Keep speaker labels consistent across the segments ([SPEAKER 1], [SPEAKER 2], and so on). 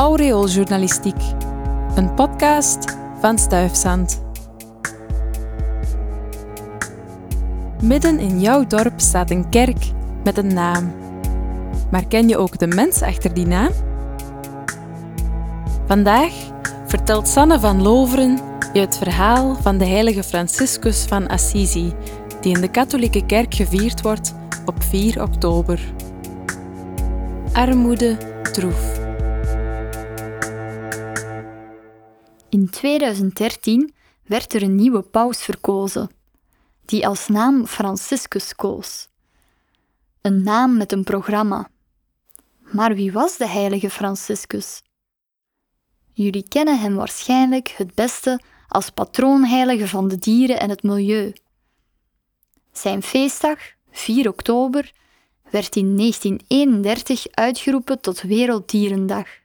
[SPEAKER 1] Aureooljournalistiek, een podcast van Stuifzand. Midden in jouw dorp staat een kerk met een naam. Maar ken je ook de mens achter die naam? Vandaag vertelt Sanne van Loveren je het verhaal van de heilige Franciscus van Assisi, die in de katholieke kerk gevierd wordt op 4 oktober. Armoede troef.
[SPEAKER 2] In 2013 werd er een nieuwe paus verkozen, die als naam Franciscus koos. Een naam met een programma. Maar wie was de heilige Franciscus? Jullie kennen hem waarschijnlijk het beste als patroonheilige van de dieren en het milieu. Zijn feestdag, 4 oktober, werd in 1931 uitgeroepen tot Werelddierendag.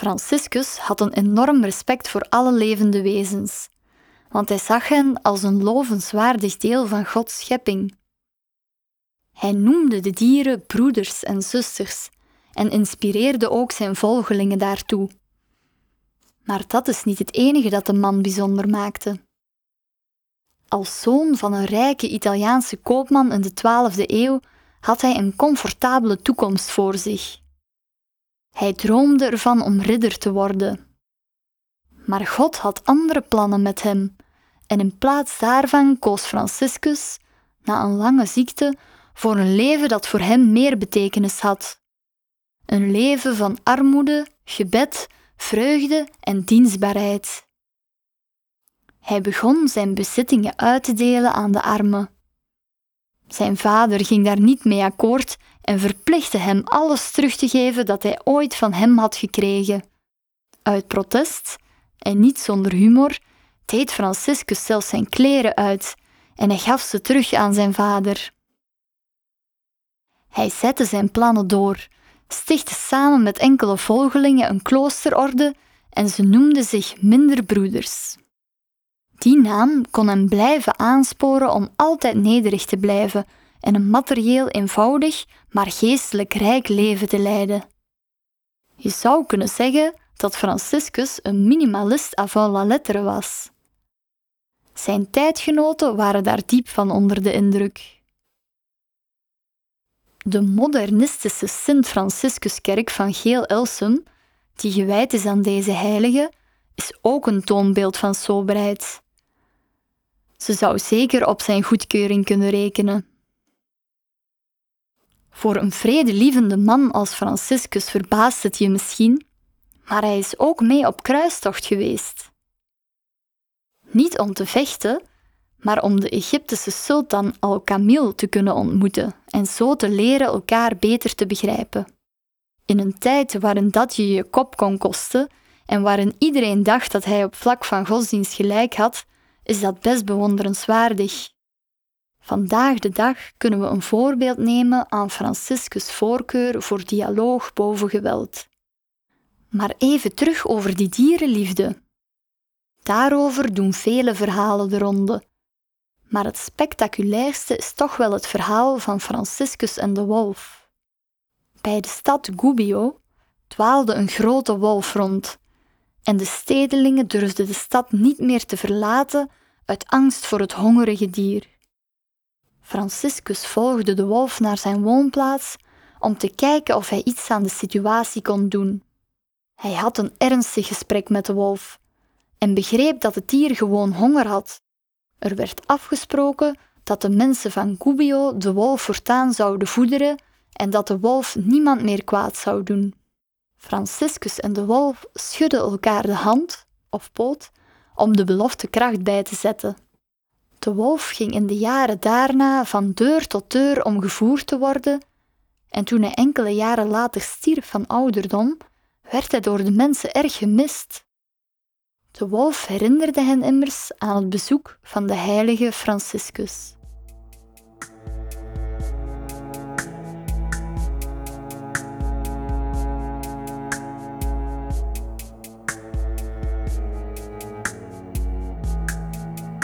[SPEAKER 2] Franciscus had een enorm respect voor alle levende wezens, want hij zag hen als een lovenswaardig deel van Gods schepping. Hij noemde de dieren broeders en zusters en inspireerde ook zijn volgelingen daartoe. Maar dat is niet het enige dat de man bijzonder maakte. Als zoon van een rijke Italiaanse koopman in de 12e eeuw had hij een comfortabele toekomst voor zich. Hij droomde ervan om ridder te worden. Maar God had andere plannen met hem, en in plaats daarvan koos Franciscus, na een lange ziekte, voor een leven dat voor hem meer betekenis had. Een leven van armoede, gebed, vreugde en dienstbaarheid. Hij begon zijn bezittingen uit te delen aan de armen. Zijn vader ging daar niet mee akkoord en verplichtte hem alles terug te geven dat hij ooit van hem had gekregen. Uit protest, en niet zonder humor, deed Franciscus zelfs zijn kleren uit en hij gaf ze terug aan zijn vader. Hij zette zijn plannen door, stichtte samen met enkele volgelingen een kloosterorde en ze noemden zich Minder Broeders. Die naam kon hem blijven aansporen om altijd nederig te blijven en een materieel eenvoudig, maar geestelijk rijk leven te leiden. Je zou kunnen zeggen dat Franciscus een minimalist avant la lettre was. Zijn tijdgenoten waren daar diep van onder de indruk. De modernistische Sint-Franciscuskerk van Geel-Elsum, die gewijd is aan deze heilige, is ook een toonbeeld van soberheid. Ze zou zeker op zijn goedkeuring kunnen rekenen. Voor een vredelievende man als Franciscus verbaast het je misschien, maar hij is ook mee op kruistocht geweest. Niet om te vechten, maar om de Egyptische sultan Al-Kamil te kunnen ontmoeten en zo te leren elkaar beter te begrijpen. In een tijd waarin dat je je kop kon kosten en waarin iedereen dacht dat hij op vlak van godsdienst gelijk had, is dat best bewonderenswaardig. Vandaag de dag kunnen we een voorbeeld nemen aan Franciscus' voorkeur voor dialoog boven geweld. Maar even terug over die dierenliefde. Daarover doen vele verhalen de ronde. Maar het spectaculairste is toch wel het verhaal van Franciscus en de wolf. Bij de stad Gubbio dwaalde een grote wolf rond en de stedelingen durfden de stad niet meer te verlaten uit angst voor het hongerige dier. Franciscus volgde de wolf naar zijn woonplaats om te kijken of hij iets aan de situatie kon doen. Hij had een ernstig gesprek met de wolf en begreep dat het dier gewoon honger had. Er werd afgesproken dat de mensen van Gubbio de wolf voortaan zouden voederen en dat de wolf niemand meer kwaad zou doen. Franciscus en de wolf schudden elkaar de hand of poot om de belofte kracht bij te zetten. De wolf ging in de jaren daarna van deur tot deur om gevoerd te worden, en toen hij enkele jaren later stierf van ouderdom, werd hij door de mensen erg gemist. De wolf herinnerde hen immers aan het bezoek van de heilige Franciscus.